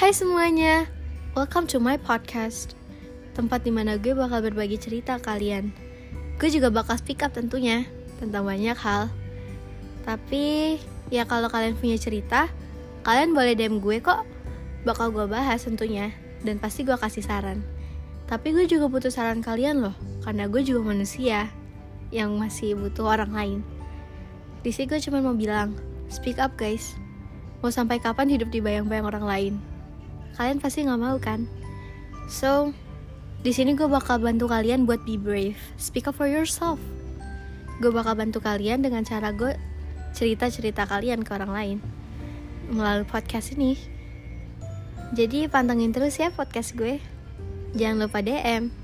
Hai semuanya, welcome to my podcast. Tempat di mana gue bakal berbagi cerita kalian. Gue juga bakal speak up tentunya Tentang banyak hal. Tapi ya kalau kalian punya cerita Kalian boleh DM gue kok. Bakal gue bahas tentunya. Dan pasti gue kasih saran. Tapi gue juga butuh saran kalian loh Karena gue juga manusia Yang masih butuh orang lain. Di sini gue cuma mau bilang Speak up guys. Mau sampai kapan hidup di bayang-bayang orang lain? Kalian pasti nggak mau kan? So, di sini gue bakal bantu kalian buat be brave. Speak up for yourself. Gue bakal bantu kalian dengan cara gue cerita-cerita kalian ke orang lain melalui podcast ini. Jadi pantengin terus ya podcast gue. Jangan lupa DM.